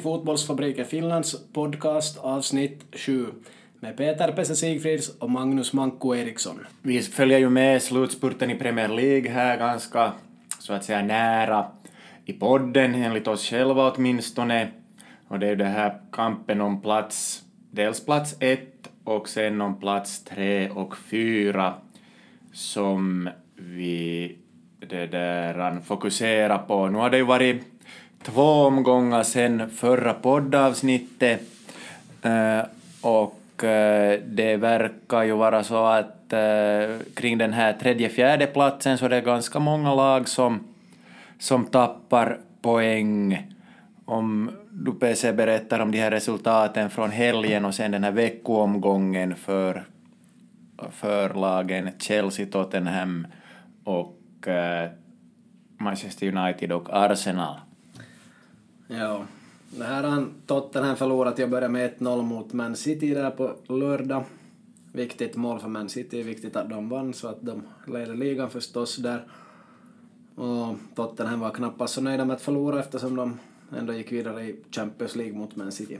Till Fotbollsfabriken Finlands podcast avsnitt 7 med Peter Pesse Sigfrids och Magnus Manko Eriksson. Vi följer ju med slutspurten i Premier League här ganska så att säga nära i podden, enligt oss själva åtminstone. Och det är ju den här kampen om plats, dels plats ett och sen om plats tre och fyra som vi det där fokuserar på. Nu har det ju varit två omgångar sen förra poddavsnittet eh, och eh, det verkar ju vara så att eh, kring den här tredje fjärde platsen så är det ganska många lag som, som tappar poäng. Om du PC berättar om de här resultaten från helgen och sen den här veckoomgången för, för lagen Chelsea, Tottenham och Manchester United och Arsenal. Ja, det här har Tottenham förlorat. Jag börjar med 1-0 mot Man City där på lördag. Viktigt mål för Man City, viktigt att de vann så att de leder ligan förstås där. Och Tottenham var knappast så nöjda med att förlora eftersom de ändå gick vidare i Champions League mot Man City.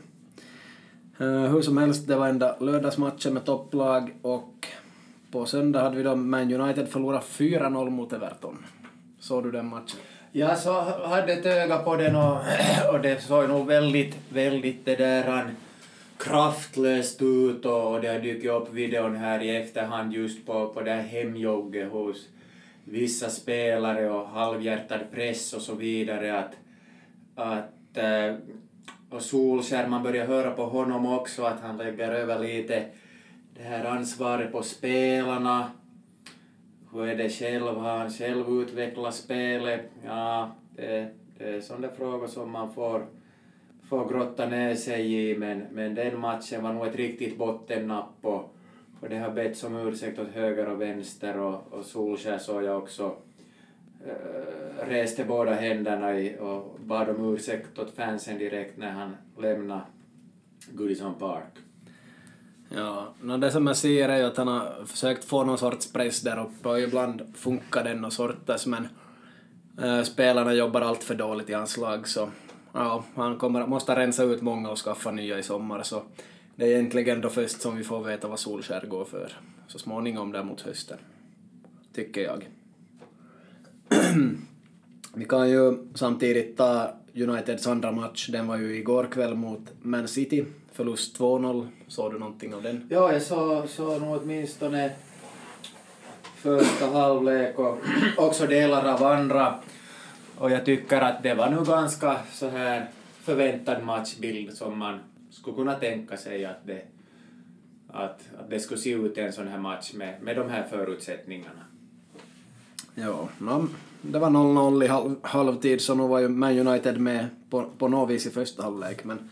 Uh, hur som helst, det var enda lördagsmatchen med topplag och på söndag hade vi då Man United förlorat 4-0 mot Everton. Såg du den matchen? Jag så hade ett öga på den och, och det såg nog väldigt, väldigt det där kraftlöst ut och det har dykt upp videon här i efterhand just på, på det här hemjogget hos vissa spelare och halvhjärtad press och så vidare att, att eh, och Solskär, man börjar höra på honom också att han lägger över lite det här ansvaret på spelarna hur är det själv? Har han själv utvecklat spelet? Ja, e, det, det är sådana frågor som man får, får grotta ner sig i, men, men den matchen var nog ett riktigt bottennapp och, och det har betts om ursäkt åt höger och vänster och, och Solskjaer såg jag också äh, reste båda händerna i, och bad om ursäkt åt fansen direkt när han lämnade Goodison Park. Ja, no det som jag ser är ju att han har försökt få någon sorts press där uppe och ibland funkar den och sortas men äh, spelarna jobbar allt för dåligt i hans lag så ja, han kommer, måste rensa ut många och skaffa nya i sommar så det är egentligen då först som vi får veta vad Solskär går för så småningom där mot hösten. Tycker jag. vi kan ju samtidigt ta Uniteds andra match, den var ju igår kväll mot Man City förlust 2-0. Såg du någonting av den? Ja, jag såg, såg nog åtminstone första halvlek och också delar av andra. Och jag tycker att det var nu ganska så här förväntad matchbild som man skulle kunna tänka sig att det, att, att det skulle se ut en sån här match med, med de här förutsättningarna. Ja, no, det var 0-0 i halv, halvtid så nu var ju Man United med på, på något vis i första halvlek men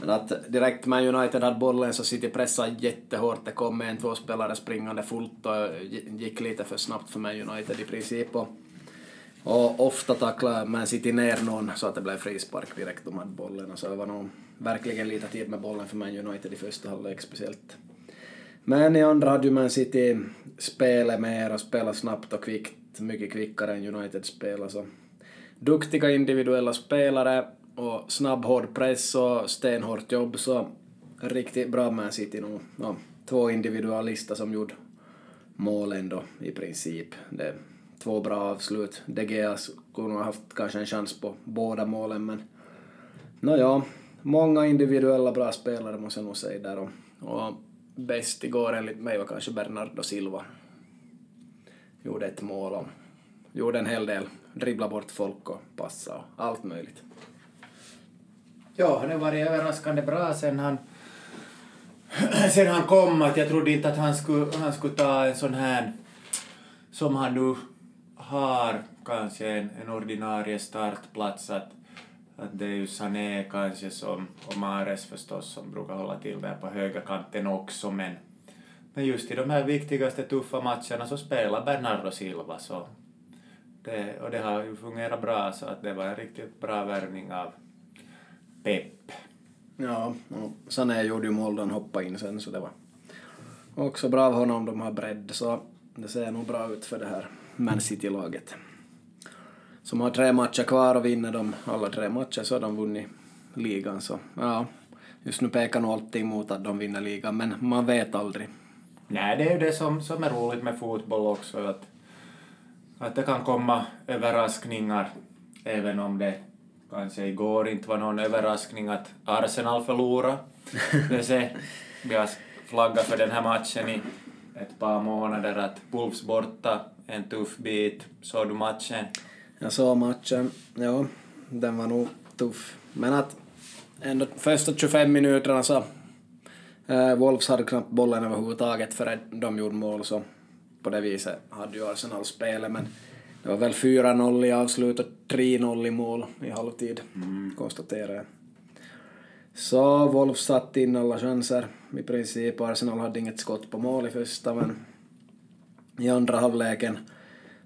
men att direkt Man United hade bollen så City pressade jättehårt. Det kom en, två spelare springande fullt och gick lite för snabbt för Man United i princip. Och, och ofta tacklade Man City ner någon så att det blev frispark direkt de hade bollen. Och så det var nog verkligen lite tid med bollen för Man United i första halvlek speciellt. Men i andra hade ju Man City spelet mer och spelat snabbt och kvickt, mycket kvickare än United spelade. Så duktiga individuella spelare och snabb hård press och stenhårt jobb så riktigt bra Man City nog. Ja, två individualister som gjorde målen då i princip. Det är två bra avslut. De Gea skulle nog ha haft kanske en chans på båda målen men nåja, många individuella bra spelare måste jag nog säga där och, och bäst igår enligt mig var kanske Bernardo Silva. Gjorde ett mål och gjorde en hel del, dribbla bort folk och passa och allt möjligt. Ja, han har varit överraskande bra sen han, sen han kom. Att jag trodde inte att han skulle, han skulle ta en sån här som han nu har, kanske en, en ordinarie startplats. Att, att det är ju Sané kanske som, och Mares förstås som brukar hålla till där på högerkanten också. Men, men just i de här viktigaste tuffa matcherna så spelar Bernardo Silva. Så det, och det har ju fungerat bra så att det var en riktigt bra värvning av, pepp. Ja, och Sané gjorde ju mål då han hoppade in sen så det var också bra av honom. De har bredd så det ser nog bra ut för det här Man City-laget. Som har tre matcher kvar och vinner de alla tre matcher så har de vunnit ligan så ja, just nu pekar nog allting mot att de vinner ligan men man vet aldrig. Nej, det är ju det som, som är roligt med fotboll också, att, att det kan komma överraskningar, även om det kanske igår inte var någon överraskning att Arsenal förlorade. Vi har flaggat för den här matchen i ett par månader, att Wolves borta, en tuff bit. Såg du matchen? Jag såg matchen, ja, den var nog tuff. Men att ändå första 25 minuterna så äh, Wolves hade knappt bollen överhuvudtaget förrän de gjorde mål så på det viset hade ju Arsenal spelet men det var väl 4-0 i avslut och 3-0 i mål i halvtid, mm. konstaterar jag. Så Wolves satte in alla chanser i princip. Arsenal hade inget skott på mål i första men i andra halvleken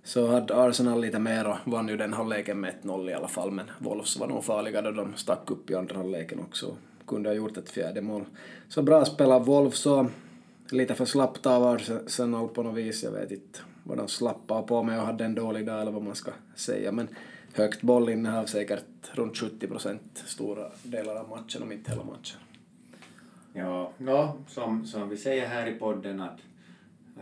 så hade Arsenal lite mer och vann ju den halvleken med 1-0 i alla fall, men Wolves var nog farliga då de stack upp i andra halvleken också. Kunde ha gjort ett fjärde mål. Så bra spelar Wolves så lite för slappt av Arsenal på något vis, jag vet inte vad de slappade på med och hade en dålig dag eller vad man ska säga, men högt bollinnehav säkert runt 70 procent stora delar av matchen och inte hela matchen. Ja, no, som, som vi säger här i podden att,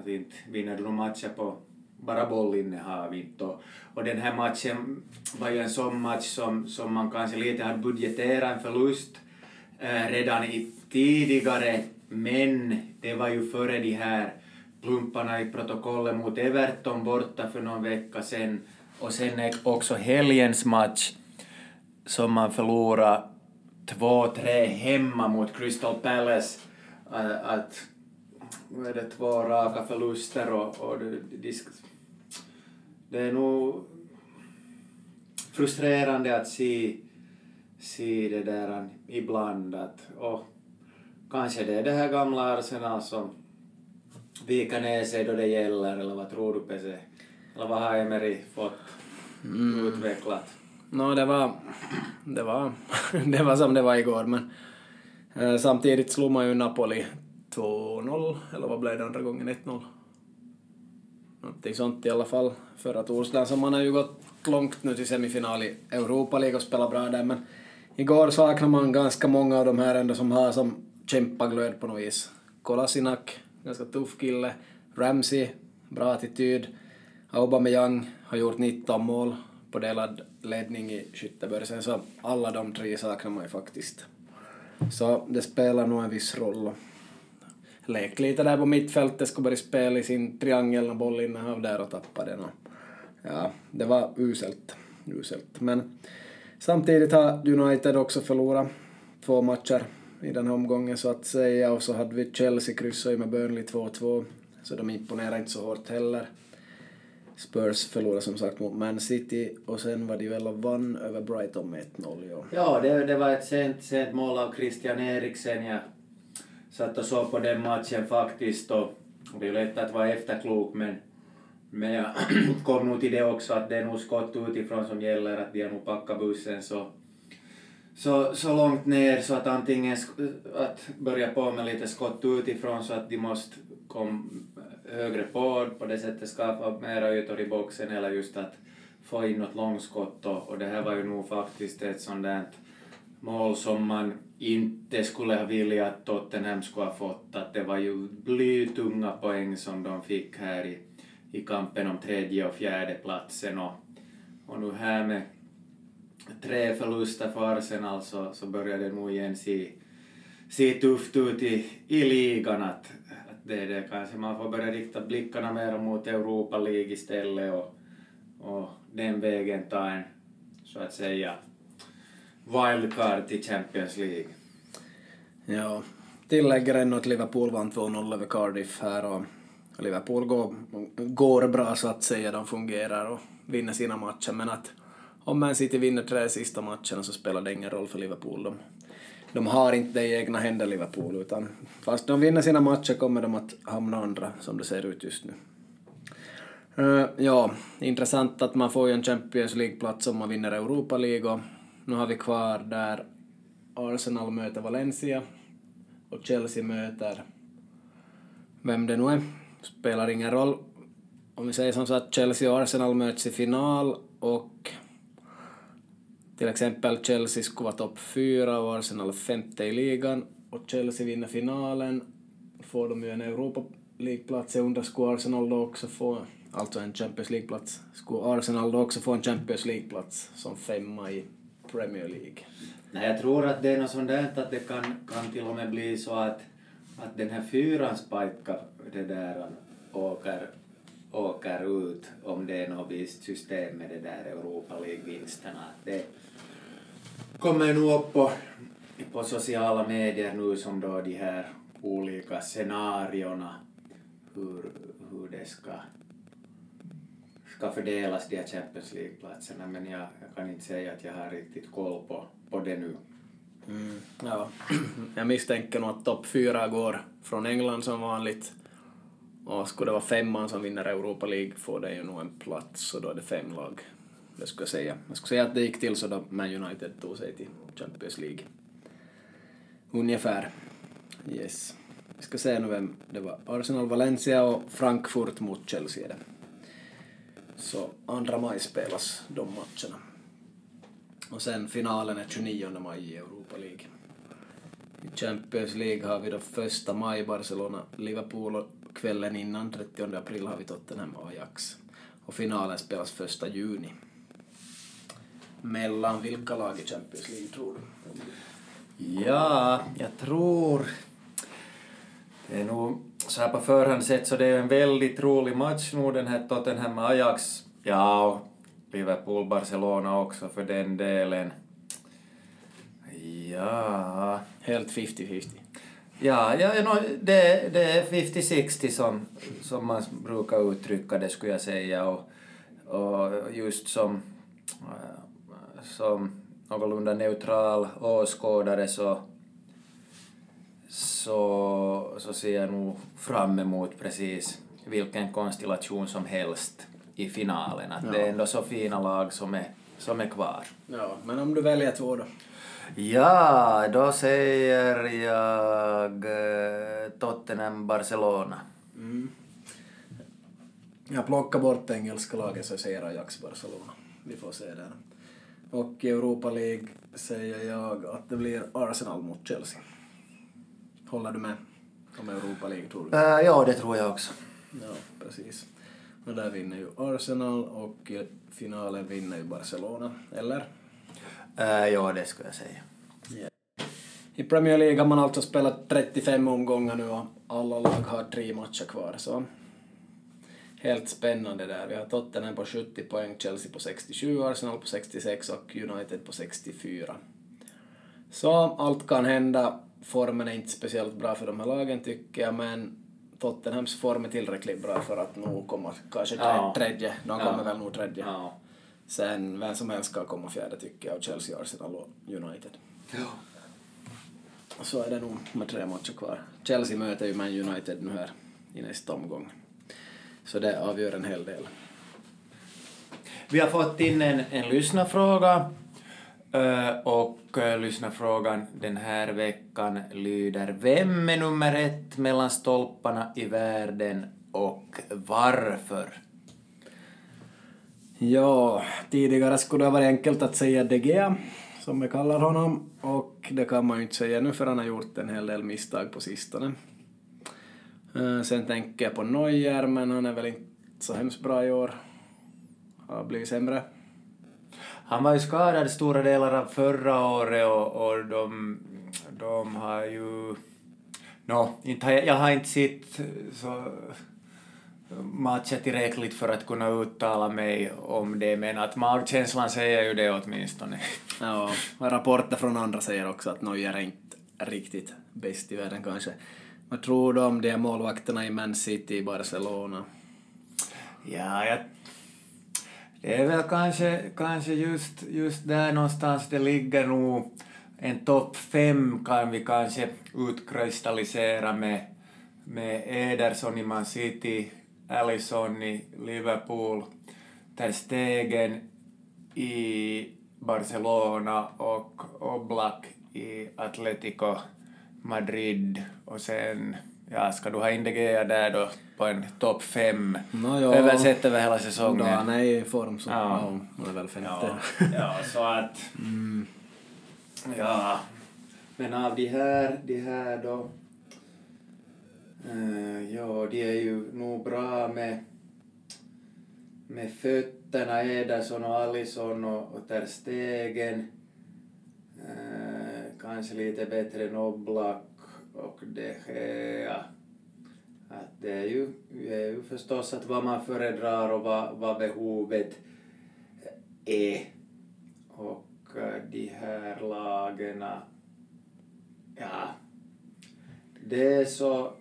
att inte vinner du matcher på bara bollinnehav inte. Och, och den här matchen var ju en sån match som, som man kanske lite hade budgeterat en förlust eh, redan i tidigare, men det var ju före de här plumparna i protokollet mot Everton borta för någon vecka sen och sen också helgens match som man förlorade 2-3 hemma mot Crystal Palace. Äh, att, att är det två raka förluster och, och det, det, det är nog frustrerande att se, se det där ibland att och kanske det är det här gamla Arsenal som viker ner sig då det gäller eller vad tror du Pese? Eller vad har Emery fått mm. utvecklat? No, det var, det var, det var som det var igår men eh, samtidigt slog man ju Napoli 2-0 eller vad blev det andra gången 1-0? Någonting sånt i alla fall förra torsdagen, så man har ju gått långt nu till semifinal i Europa League och spelat bra där, men igår saknar man ganska många av de här ändå som har som kämpaglöd på något vis. Kolasinak, ganska tuff kille. Ramsey, bra attityd. Aubameyang har gjort 19 mål på delad ledning i skyttebörsen, så alla de tre saknar man ju faktiskt. Så det spelar nog en viss roll Lek lite där på mittfältet, skulle börja spela i sin triangel och bollinnehav där och tappa den. Och, ja, det var uselt. uselt. Men samtidigt har United också förlorat två matcher i den här omgången så att säga och så hade vi Chelsea kryssat med Burnley 2-2 så de imponerade inte så hårt heller. Spurs förlorade som sagt mot Man City och sen var de väl och vann över Brighton med 1-0. Ja, ja det, det var ett sent, sent mål av Christian Eriksen. Jag satt och såg på den matchen faktiskt och det är lätt att vara efterklok men, men jag kom nog till det också att det är nog skott utifrån som gäller, att de har nog packat bussen så, så, så långt ner så att antingen att börja på med lite skott utifrån så att de måste komma eh, högre på, på det sättet skapa mera ytor i boxen eller just att få in något långskott och, och det här var ju nog faktiskt ett sånt där mål som man inte skulle ha velat att Tottenham skulle ha fått. Att det var ju blytunga poäng som de fick här i, i kampen om tredje och fjärde platsen och, och nu här med tre förluster för Arsenal så, så börjar det nog igen se, se tufft ut i, i ligan. Att, att det, det kanske man får börja rikta blickarna mer mot Europa League istället och, och den vägen ta en så att säga wildcard till Champions League. Ja, tillägger ännu att Liverpool vann 2-0 över Cardiff här och Liverpool går, går bra så att säga, de fungerar och vinner sina matcher men att om Man City vinner tre sista matcherna så spelar det ingen roll för Liverpool. De, de har inte det i egna händer Liverpool utan fast de vinner sina matcher kommer de att hamna andra som det ser ut just nu. Uh, ja, intressant att man får ju en Champions League-plats om man vinner Europa League och nu har vi kvar där Arsenal möter Valencia och Chelsea möter vem det nu är. Spelar ingen roll. Om vi säger som så att Chelsea och Arsenal möts i final och till exempel Chelsea skulle vara topp fyra och Arsenal femte i ligan och Chelsea vinner finalen får de ju en Europa League-plats. Jag undrar, skulle Arsenal då också få, alltså en Champions League-plats, skulle Arsenal då också få en Champions League-plats som femma i Premier League? Nej, jag tror att det är något sånt där att det kan, kan till och med bli så att, att den här fyrans pajka det där åker, åker ut om det är något visst system med det där Europa League-vinsterna. Det kommer nog upp på, på sociala medier nu som då de här olika scenarierna hur, hur det ska, ska fördelas de här Champions League-platserna men jag, jag kan inte säga att jag har riktigt koll på, på det nu. Mm, ja. Jag misstänker nog att topp fyra går från England som vanligt. Och skulle det vara femman som vinner Europa League får det ju nog en plats och då är det fem lag. Det skulle jag säga. Jag skulle säga att det gick till så då Man United tog sig till Champions League. Ungefär. Yes. Vi ska se nu vem det var. Arsenal, Valencia och Frankfurt mot Chelsea är det. Så andra maj spelas de matcherna. Och sen finalen är 29 maj i Europa League. I Champions League har vi då första maj Barcelona, Liverpool och kvällen innan 30 april har vi Tottenham och Ajax. Och finalen spelas första juni. Mellan vilka lag i Champions League tror du? Ja, jag tror... Det är nog så här på förhand sett så det är en väldigt rolig match nu den här Tottenham Ajax. Ja, och Liverpool-Barcelona också för den delen. Ja... Helt 50-50. Ja, ja no, det, det är 50-60 som, som man brukar uttrycka det skulle jag säga och, och just som, som någorlunda neutral åskådare så, så, så ser jag nog fram emot precis vilken konstellation som helst i finalen. Att Ja. Det är ändå så fina lag som är, som är kvar. Ja, men om du väljer två då? Ja, då säger jag eh, Tottenham-Barcelona. Mm. Jag plockar bort engelska laget så jag säger Ajax Barcelona. Vi får se där. Och i Europa League säger jag att det blir Arsenal mot Chelsea. Håller du med om Europa League tror du? Uh, ja, det tror jag också. Ja, precis. Och där vinner ju Arsenal och finalen vinner ju Barcelona, eller? Uh, ja, det skulle jag säga. I Premier League har man alltså spelat 35 omgångar nu och alla lag har tre matcher kvar. Så helt spännande där. Vi har Tottenham på 70 poäng, Chelsea på 67, Arsenal på 66 och United på 64. Så allt kan hända. Formen är inte speciellt bra för de här lagen tycker jag, men Tottenhams form är tillräckligt bra för att nog komma kanske Ja. tredje. De Ja. kommer väl nog tredje. Ja. Sen vem som helst ska komma fjärde tycker jag, och Chelsea, Arsenal och United. Ja. Så är det nog med tre matcher kvar. Chelsea möter ju Man United nu här i nästa omgång. Så det avgör en hel del. Vi har fått in en, en lyssnarfråga eh, och uh, lyssnarfrågan den här veckan lyder Vem är nummer ett mellan stolparna i världen och varför? Ja, tidigare skulle det ha varit enkelt att säga De Gea, som vi kallar honom, och det kan man ju inte säga nu för han har gjort en hel del misstag på sistone. Eh, sen tänker jag på Neuer, men han är väl inte så hemskt bra i år. Har blivit sämre. Han var ju skadad stora delar av förra året och, och de, de har ju... Nå, inte jag, jag har inte sett så matcher tillräckligt för att kunna uttala mig om det, men att magkänslan säger ju det åtminstone. Ja, rapporter från andra säger också att Neuer är inte riktigt bäst i världen kanske. Vad tror du om de här målvakterna i Man City i Barcelona? Ja, jag, det är väl kanske, kanske just, just där någonstans det ligger nog en topp fem kan vi kanske utkristallisera med, med Ederson i Man City, Allison i Liverpool, Ter Stegen i Barcelona och Oblak i Atletico Madrid och sen ja, ska du ha in De Gea där då på en topp fem No, ja. över hela säsongen? Då han är i form så Ja. han är väl femte. Ja, ja, så att... Ja. Men av de här, de här då... Uh, ja, de är ju nog bra med, med fötterna, Ederson och Alisson och, och Ter Stegen. Uh, kanske lite bättre än Oblak och De Gea. Att det är ju, det är ju förstås att vad man föredrar och vad, vad behovet är. Och eh, de här lagen, ja, det är så,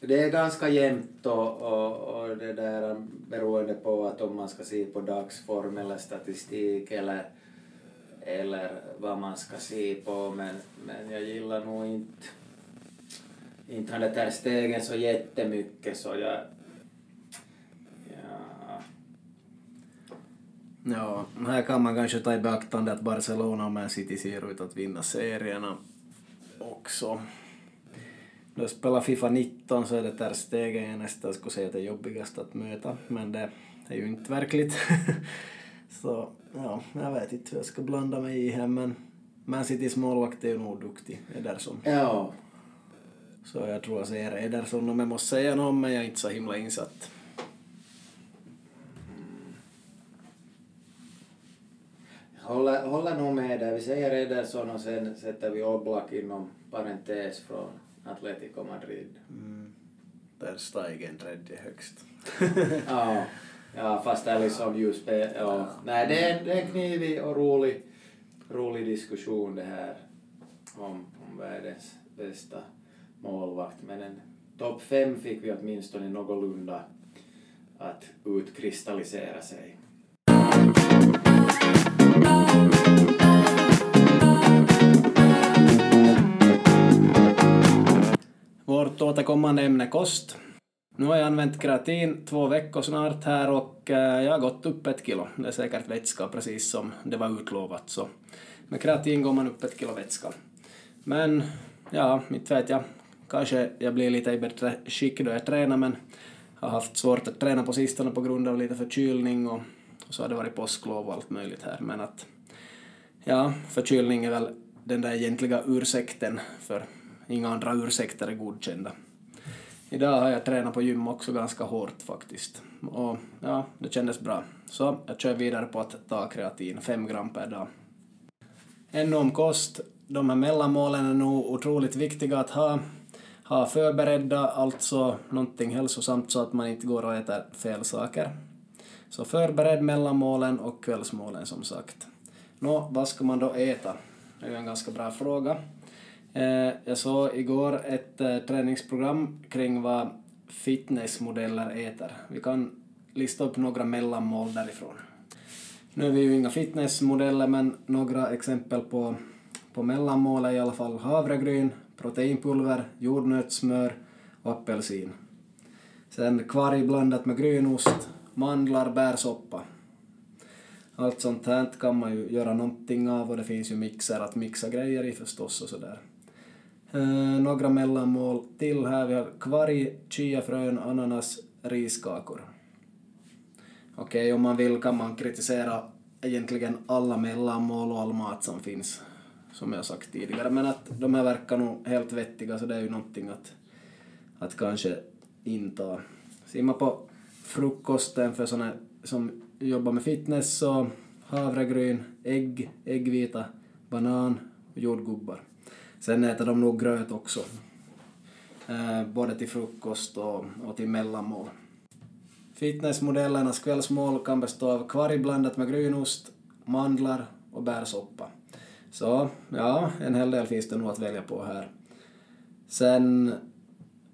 det är ganska jämnt och, och, och det där beroende på att om man ska se på dagsform eller statistik eller, eller vad man ska se på men, men jag gillar nog inte inte han det där stegen så jättemycket så jag ja, Ja, här kan man kanske ta i beaktande att Barcelona och Man City ser ut att vinna serierna också. Då jag spelar Fifa 19 så är det där stegen jag nästan skulle säga att det är jobbigast att möta, men det är ju inte verkligt. så ja, jag vet inte hur jag ska blanda mig i här, men Man Citys målvakt är ju nog duktig, Ederson. ja Så jag tror jag säger Ederson om jag måste säga något, men jag är inte så himla insatt. håller, håller nog med där. Vi säger Ederson och sen sätter vi Oblak inom parentes från Atletico Madrid. Mm. Där Steigen tredje högst. ja, ja, fast Alisson ju spel... Ja. Nej, det är, det är en knivig och rolig, rolig diskussion det här om, om världens bästa målvakt. Men en topp fem fick vi åtminstone någorlunda att utkristallisera sig. Vårt återkommande ämne kost. Nu har jag använt kreatin två veckor snart här och eh, jag har gått upp ett kilo. Det är säkert vätska precis som det var utlovat. Så med kreatin går man upp ett kilo vätska. Men ja, inte vet jag. Kanske jag blir lite i bättre skick då jag tränar men har haft svårt att träna på sistone på grund av lite förkylning och, och så har det varit påsklov och allt möjligt här. Men att ja, förkylning är väl den där egentliga ursäkten för inga andra ursäkter är godkända. Idag har jag tränat på gym också ganska hårt faktiskt. Och ja, det kändes bra. Så jag kör vidare på att ta kreatin, 5 gram per dag. Ännu om kost. De här mellanmålen är nog otroligt viktiga att ha. Ha förberedda, alltså någonting hälsosamt så att man inte går och äter fel saker. Så förbered mellanmålen och kvällsmålen som sagt. Nå, vad ska man då äta? Det är ju en ganska bra fråga. Eh, jag såg igår ett eh, träningsprogram kring vad fitnessmodeller äter. Vi kan lista upp några mellanmål därifrån. Nu är vi ju inga fitnessmodeller, men några exempel på, på mellanmål är i alla fall havregryn, proteinpulver, jordnötssmör och apelsin. Sen kvarg blandat med grynost, mandlar, bärsoppa. Allt sånt här kan man ju göra någonting av och det finns ju mixer att mixa grejer i förstås och sådär. Eh, några mellanmål till här. Vi har kvarg, chiafrön, ananas, riskakor. Okej, om man vill kan man kritisera egentligen alla mellanmål och all mat som finns, som jag sagt tidigare. Men att de här verkar nog helt vettiga, så det är ju någonting att, att kanske inta. Ser man på frukosten för såna som jobbar med fitness så havregryn, ägg, äggvita, banan och jordgubbar. Sen äter de nog gröt också. Eh, både till frukost och, och till mellanmål. Fitnessmodellernas kvällsmål kan bestå av kvarg blandat med grynost, mandlar och bärsoppa. Så ja, en hel del finns det nog att välja på här. Sen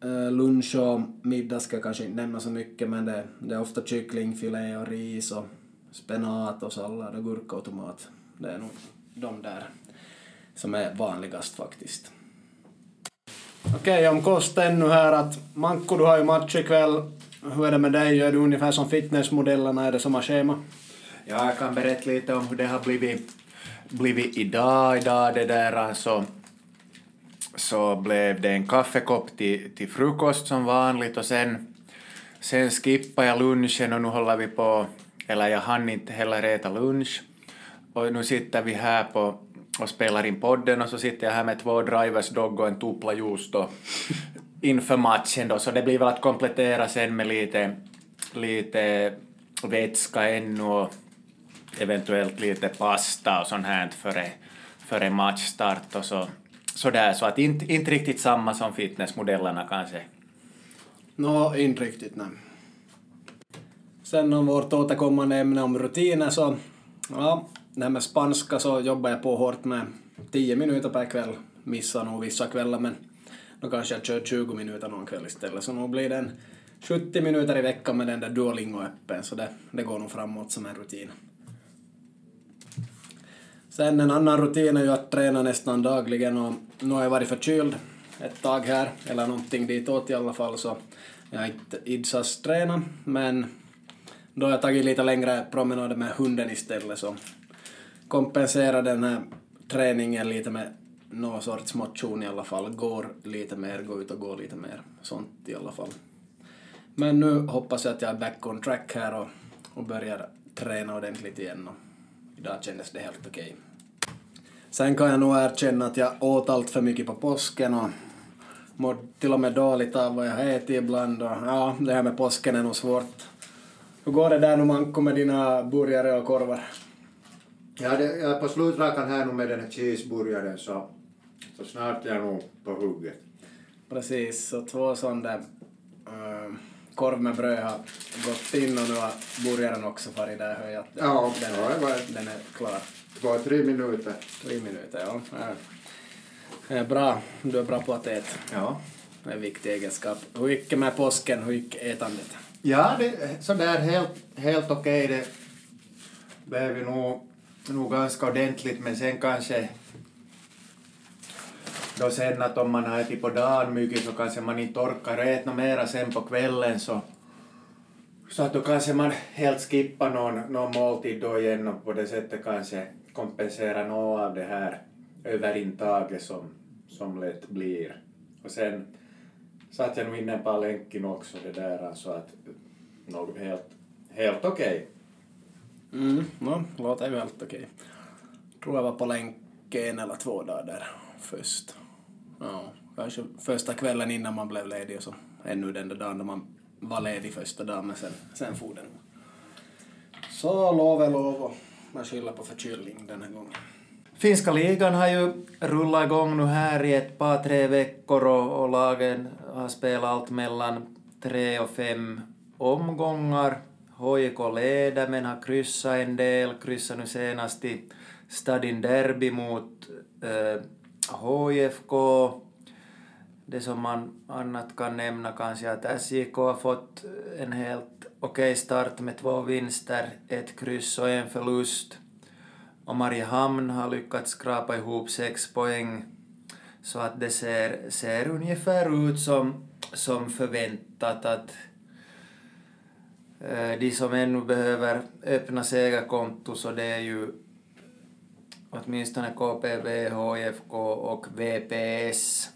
eh, lunch och middag ska jag kanske inte nämna så mycket men det, det är ofta kycklingfilé och ris och spenat och sallad och gurka och tomat. Det är nog de där som är vanligast faktiskt. Okej, om kost ännu här att Manko, du har ju match ikväll. Hur är det med dig? Gör du ungefär som fitnessmodellerna? Är det samma schema? Ja, jag kan berätta lite om hur det har blivit, blivit idag. Idag det där alltså, så blev det en kaffekopp till, till frukost som vanligt och sen, sen skippade jag lunchen och nu håller vi på, eller jag hann inte heller äta lunch. Och nu sitter vi här på och spelar in podden och så sitter jag här med två drivers dog och en tupla juice då inför matchen då, så det blir väl att komplettera sen med lite, lite vätska ännu och eventuellt lite pasta och sånt här före, före matchstart och så, så där, så att inte, inte riktigt samma som fitnessmodellerna kanske. Nå, no, inte riktigt nej. Sen om vårt återkommande ämne om rutiner så, ja, det här med spanska så jobbar jag på hårt med 10 minuter per kväll. Missar nog vissa kvällar men då kanske jag kör 20 minuter någon kväll istället. Så nog blir det en 70 minuter i veckan med den där Duolingo öppen så det, det går nog framåt som en rutin. Sen en annan rutin är ju att träna nästan dagligen och nu har jag varit förkyld ett tag här, eller någonting ditåt i alla fall, så jag har inte idsats träna, men då har jag tagit lite längre promenader med hunden istället, så kompensera den här träningen lite med någon sorts motion i alla fall, går lite mer, gå ut och gå lite mer, sånt i alla fall. Men nu hoppas jag att jag är back on track här och, och börjar träna ordentligt igen och idag kändes det helt okej. Okay. Sen kan jag nog erkänna att jag åt allt för mycket på påsken och mår till och med dåligt av vad jag har ätit ibland och ja, det här med påsken är nog svårt. Hur går det där nu Manko med dina burgare och korvar? Ja, det, på slutrakan här nu med den här cheeseburgaren så, så snart är jag nog på hugget. Precis, så två sådana uh, korv med bröd har gått in och nu har burgaren också farit där hör jag att ja, den, ja, är, var, den är klar. Två, tre minuter. Tre minuter, ja. ja. Bra, du är bra på att äta. Ja. Det är en viktig egenskap. Hur gick med påsken, hur gick ätandet? Ja, det, sådär helt, helt okej. Okay. Det blev ju nog, nog ganska ordentligt, men sen kanske då sen att om man har ätit på dagen mycket så kanske man inte orkar äta mera sen på kvällen så, så att då kanske man helt skippar någon, någon måltid då igen och på det sättet kanske kompensera något av det här överintaget som, som lätt blir. Och sen satt jag nog inne på länken också det där så att något helt, helt okej. Okay. Mm, no, låter ju helt okej. Okay. Tror jag var på länk en eller två dagar där först. Ja, kanske första kvällen innan man blev ledig och så ännu den där dagen då man var ledig första dagen men sen, sen for den. Så lov är lov och man skyller på förkylning den här gången. Finska ligan har ju rullat igång nu här i ett par, tre veckor och, och lagen har spelat allt mellan tre och fem omgångar. HJK leder men har kryssat en del, kryssat nu senast i Stadin Derby mot eh, HIFK. Det som man annat kan nämna kanske att SJK har fått en helt okej okay start med två vinster, ett kryss och en förlust. Och Mariehamn har lyckats skrapa ihop sex poäng så att det ser, ser ungefär ut som, som förväntat att Eh, de som ännu behöver öppna segerkonto så det är ju åtminstone KPV, HIFK och VPS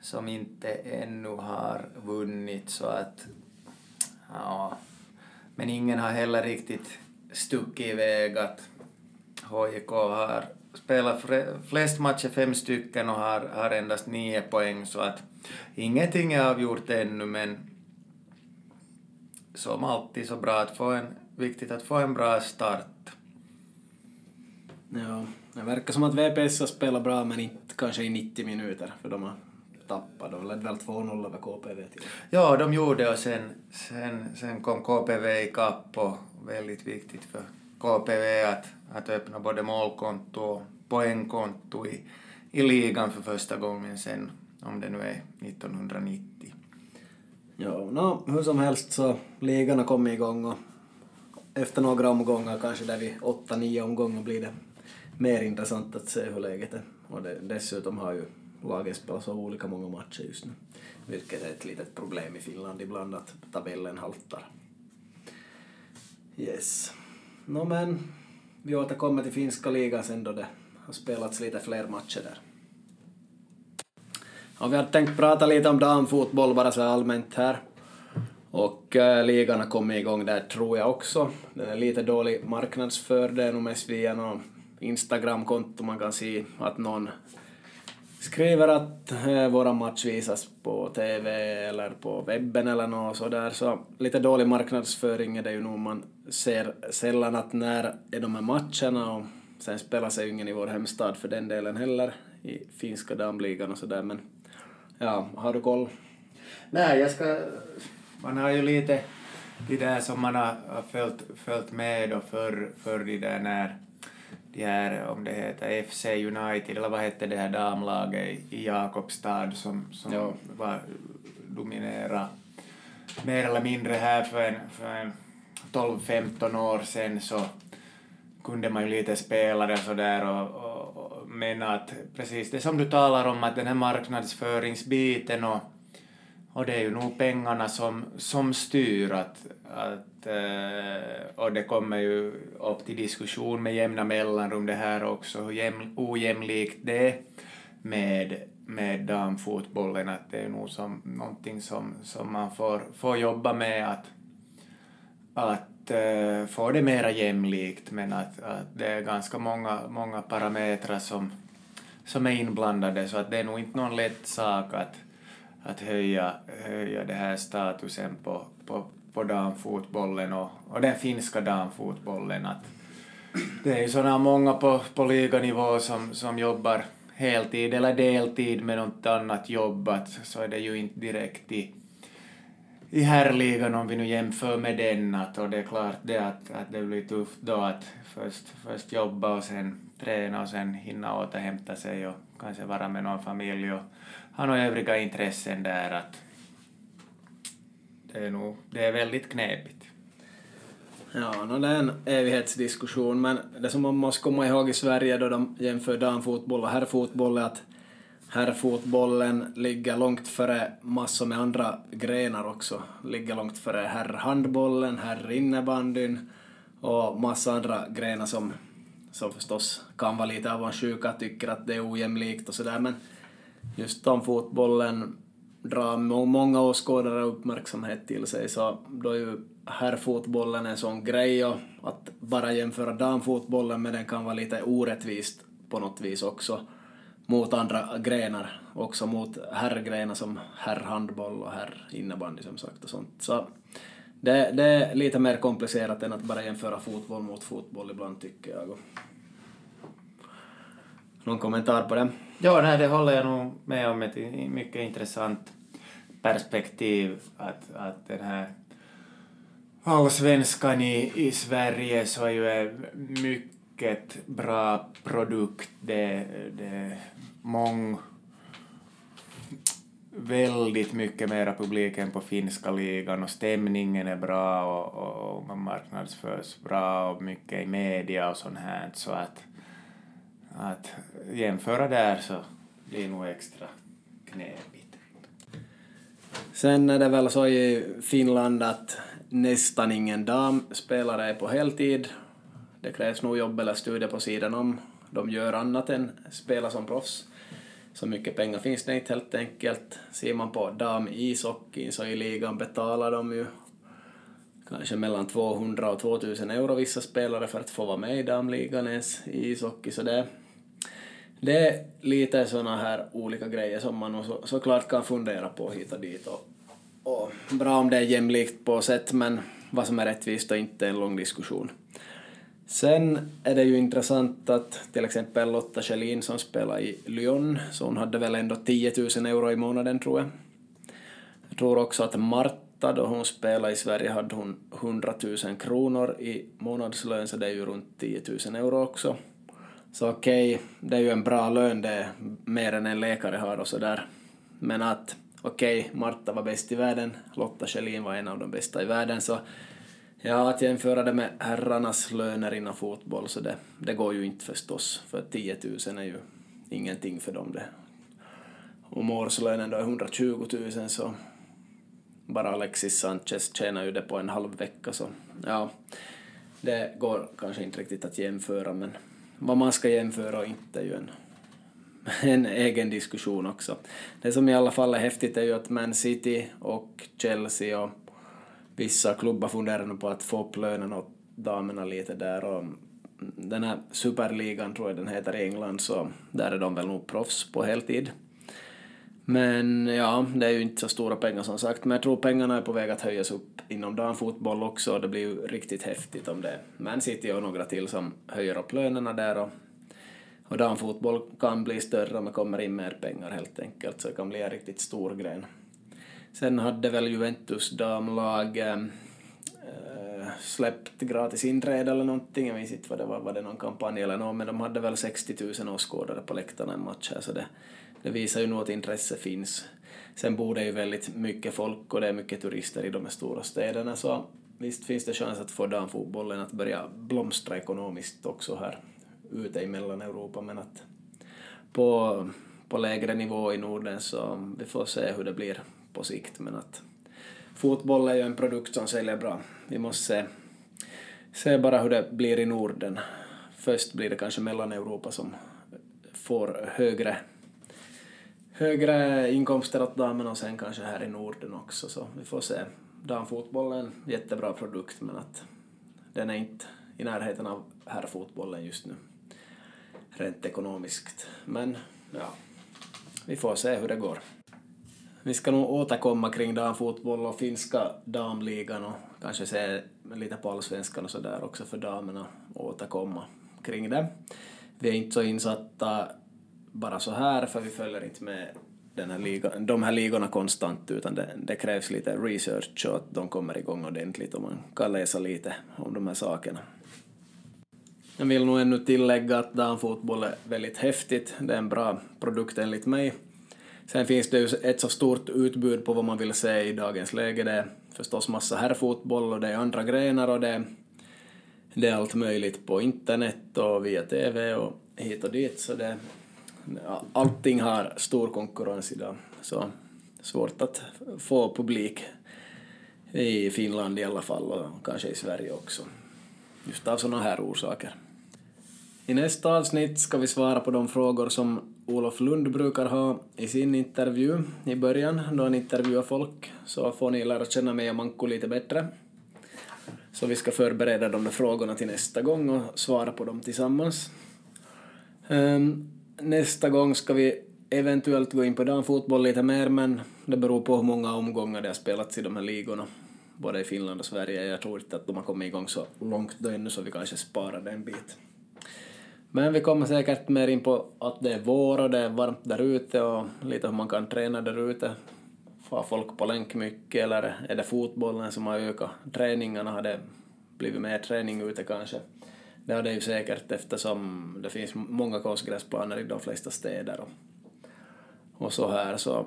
som inte ännu har vunnit så att ja, men ingen har heller riktigt stuckit iväg att HJK har spelat flest matcher, fem stycken, och har, har endast nio poäng så att ingenting är avgjort ännu men som alltid så bra att få en, viktigt att få en bra start. Ja, det verkar som att VPS har spelat bra men inte kanske i 90 minuter för de har tappat. De ledde väl 2-0 över KPV till. Ja, de gjorde och sen, sen, sen kom KPV ikapp och väldigt viktigt för KPV att, att öppna både målkonto och poängkonto i, i ligan för första gången sen, om det nu är 1990. Ja, no, hur som helst så ligan har kommit igång och efter några omgångar, kanske där vid 8-9 omgångar blir det mer intressant att se hur läget är. Och det, dessutom har ju laget spelat så olika många matcher just nu, vilket är ett litet problem i Finland ibland att tabellen haltar. Yes. No, men vi återkommer till finska ligan sen då det har spelats lite fler matcher där. Ja, vi hade tänkt prata lite om damfotboll bara så allmänt här. Och äh, ligan har kommit igång där tror jag också. Den är lite dålig marknadsförd, det är nog mest via någon Instagram-konto man kan se att någon skriver att äh, våra match visas på TV eller på webben eller något sådär. Så lite dålig marknadsföring är det ju nog. Man ser sällan att när är de här matcherna och sen spelar sig ingen i vår hemstad för den delen heller i finska damligan och sådär men ja, har du koll? Nej, jag ska... Man har ju lite det där som man har följt, följt med då för, för de där när de här, om det heter FC United, eller vad hette det här damlaget i Jakobstad som, som Ja. var dominera mer eller mindre här för en, för en 12-15 år sedan så kunde man ju lite spela det sådär och, och, och men att precis. Det som du talar om att den här marknadsföringsbiten och, och det är ju nog pengarna som, som styr att, att eh, och det kommer ju upp till diskussion med jämna mellanrum det här också hur jäm, ojämlikt det är med, med damfotbollen att det är nog som, någonting som, som man får, får jobba med att att uh, få det mera jämlikt men att, att det är ganska många, många parametrar som, som är inblandade så att det är nog inte någon lätt sak att, att höja, höja det här statusen på, på, på damfotbollen och, och den finska damfotbollen. Att det är ju sådana många på, på liganivå som, som jobbar heltid eller deltid med något annat jobb att så är det ju inte direkt i i herrligan om vi nu jämför med den att, och det är klart det att, att det blir tufft då att först, först jobba och sen träna och sen hinna återhämta sig och kanske vara med någon familj och ha några övriga intressen där att det är nog, det är väldigt knepigt. Ja, no, det är en evighetsdiskussion, men det som man måste komma ihåg i Sverige då de jämför damfotboll och herrfotboll är att herrfotbollen ligger långt före massor med andra grenar också. Ligger långt före herrhandbollen, herrinnebandyn och massa andra grenar som, som förstås kan vara lite avundsjuka, tycker att det är ojämlikt och sådär, men just damfotbollen drar många åskådare uppmärksamhet till sig, så då är ju herrfotbollen en sån grej. Och att bara jämföra damfotbollen med den kan vara lite orättvist på något vis också mot andra grenar, också mot herrgrenar som herrhandboll och herrinnebandy som sagt och sånt. Så det, det är lite mer komplicerat än att bara jämföra fotboll mot fotboll ibland tycker jag. Någon kommentar på det? Ja, nej, det håller jag nog med om. Ett mycket intressant perspektiv att, att den här allsvenskan i, i Sverige så är ju en mycket bra produkt. Det, det mång, väldigt mycket mera publik än på finska ligan och stämningen är bra och, och, och man marknadsförs bra och mycket i media och sånt här så att att jämföra där så blir det nog extra knepigt. Sen är det väl så i Finland att nästan ingen damspelare är på heltid. Det krävs nog jobb eller studier på sidan om. De gör annat än spela som proffs. Så mycket pengar finns det inte helt enkelt. Ser man på damishockeyn så i ligan betalar de ju kanske mellan 200 och 2000 euro vissa spelare för att få vara med i damligan ens i ishockey. Så det, det är lite såna här olika grejer som man så, såklart kan fundera på hit och dit. Och, och bra om det är jämlikt på sätt, men vad som är rättvist och inte är en lång diskussion. Sen är det ju intressant att till exempel Lotta Schelin som spelar i Lyon, så hon hade väl ändå 10 000 euro i månaden tror jag. Jag tror också att Marta, då hon spelade i Sverige, hade hon 100 000 kronor i månadslön, så det är ju runt 10 000 euro också. Så okej, okay, det är ju en bra lön, det är mer än en läkare har och sådär. Men att okej, okay, Marta var bäst i världen, Lotta Schelin var en av de bästa i världen, så ja, att jämföra det med herrarnas löner inom fotboll, så det, det går ju inte förstås, för 10 000 är ju ingenting för dem det. Om årslönen då är 120 000 så bara Alexis Sanchez tjänar ju det på en halv vecka så ja, det går kanske inte riktigt att jämföra men vad man ska jämföra och inte är ju en en egen diskussion också. Det som i alla fall är häftigt är ju att Man City och Chelsea och vissa klubbar funderar nu på att få upp lönen åt damerna lite där och den här superligan tror jag den heter i England så där är de väl nog proffs på heltid. Men ja, det är ju inte så stora pengar som sagt, men jag tror pengarna är på väg att höjas upp inom damfotboll också och det blir ju riktigt häftigt om det Man City och några till som höjer upp lönerna där och, och damfotboll kan bli större om det kommer in mer pengar helt enkelt, så det kan bli en riktigt stor gren. Sen hade väl Juventus damlag äh, eh, släppt gratis inträde eller någonting, jag minns inte vad det var, var det någon kampanj eller något, men de hade väl 60 000 åskådare på läktarna en match här, så det, det visar ju nog att intresse finns. Sen bor det ju väldigt mycket folk och det är mycket turister i de här stora städerna, så visst finns det chans att få damfotbollen att börja blomstra ekonomiskt också här ute i Mellaneuropa, men att på, på lägre nivå i Norden så vi får se hur det blir på sikt, men att fotboll är ju en produkt som säljer bra. Vi måste se, se bara hur det blir i Norden. Först blir det kanske Mellaneuropa som får högre, högre inkomster åt damerna och sen kanske här i Norden också, så vi får se. Damfotboll är en jättebra produkt, men att den är inte i närheten av herrfotbollen just nu, rent ekonomiskt. Men ja, vi får se hur det går. Vi ska nog återkomma kring damfotboll och finska damligan och kanske se lite på allsvenskan och sådär också för damerna och återkomma kring det. Vi är inte så insatta bara så här för vi följer inte med den här liga, de här ligorna konstant utan det, det krävs lite research och att de kommer igång ordentligt och man kan läsa lite om de här sakerna. Jag vill nog ännu tillägga att damfotboll är väldigt häftigt. Det är en bra produkt enligt mig. Sen finns det ju ett så stort utbud på vad man vill se i dagens läge. Det är förstås massa herrfotboll och det är andra grenar och det är, det är allt möjligt på internet och via TV och hit och dit. Så det, allting har stor konkurrens idag. Så svårt att få publik i Finland i alla fall och kanske i Sverige också. Just av sådana här orsaker. I nästa avsnitt ska vi svara på de frågor som Olof Lund brukar ha i sin intervju i början, då han intervjuar folk, så får ni lära känna mig och Manko lite bättre. Så vi ska förbereda de där frågorna till nästa gång och svara på dem tillsammans. Ehm, nästa gång ska vi eventuellt gå in på damfotboll lite mer, men det beror på hur många omgångar det har spelats i de här ligorna, både i Finland och Sverige. Jag tror inte att de har kommit igång så långt då ännu, så vi kanske sparar det en bit. Men vi kommer säkert mer in på att det är vår och det är varmt där ute och lite hur man kan träna där ute. Får folk på länk mycket eller är det fotbollen som har ökat träningarna? Har det blivit mer träning ute kanske? Det har det ju säkert eftersom det finns många konstgräsplaner i de flesta städer och, och så här så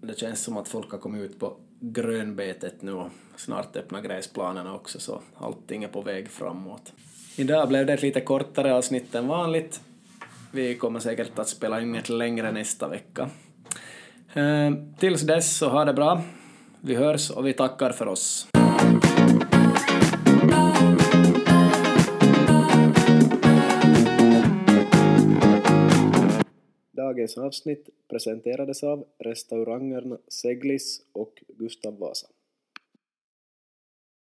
det känns som att folk har kommit ut på grönbetet nu och snart öppnar gräsplanerna också så allting är på väg framåt. Idag blev det ett lite kortare avsnitt än vanligt. Vi kommer säkert att spela in ett längre nästa vecka. Eh, tills dess så ha det bra. Vi hörs och vi tackar för oss. Dagens avsnitt presenterades av restaurangerna Seglis och Gustav Vasa.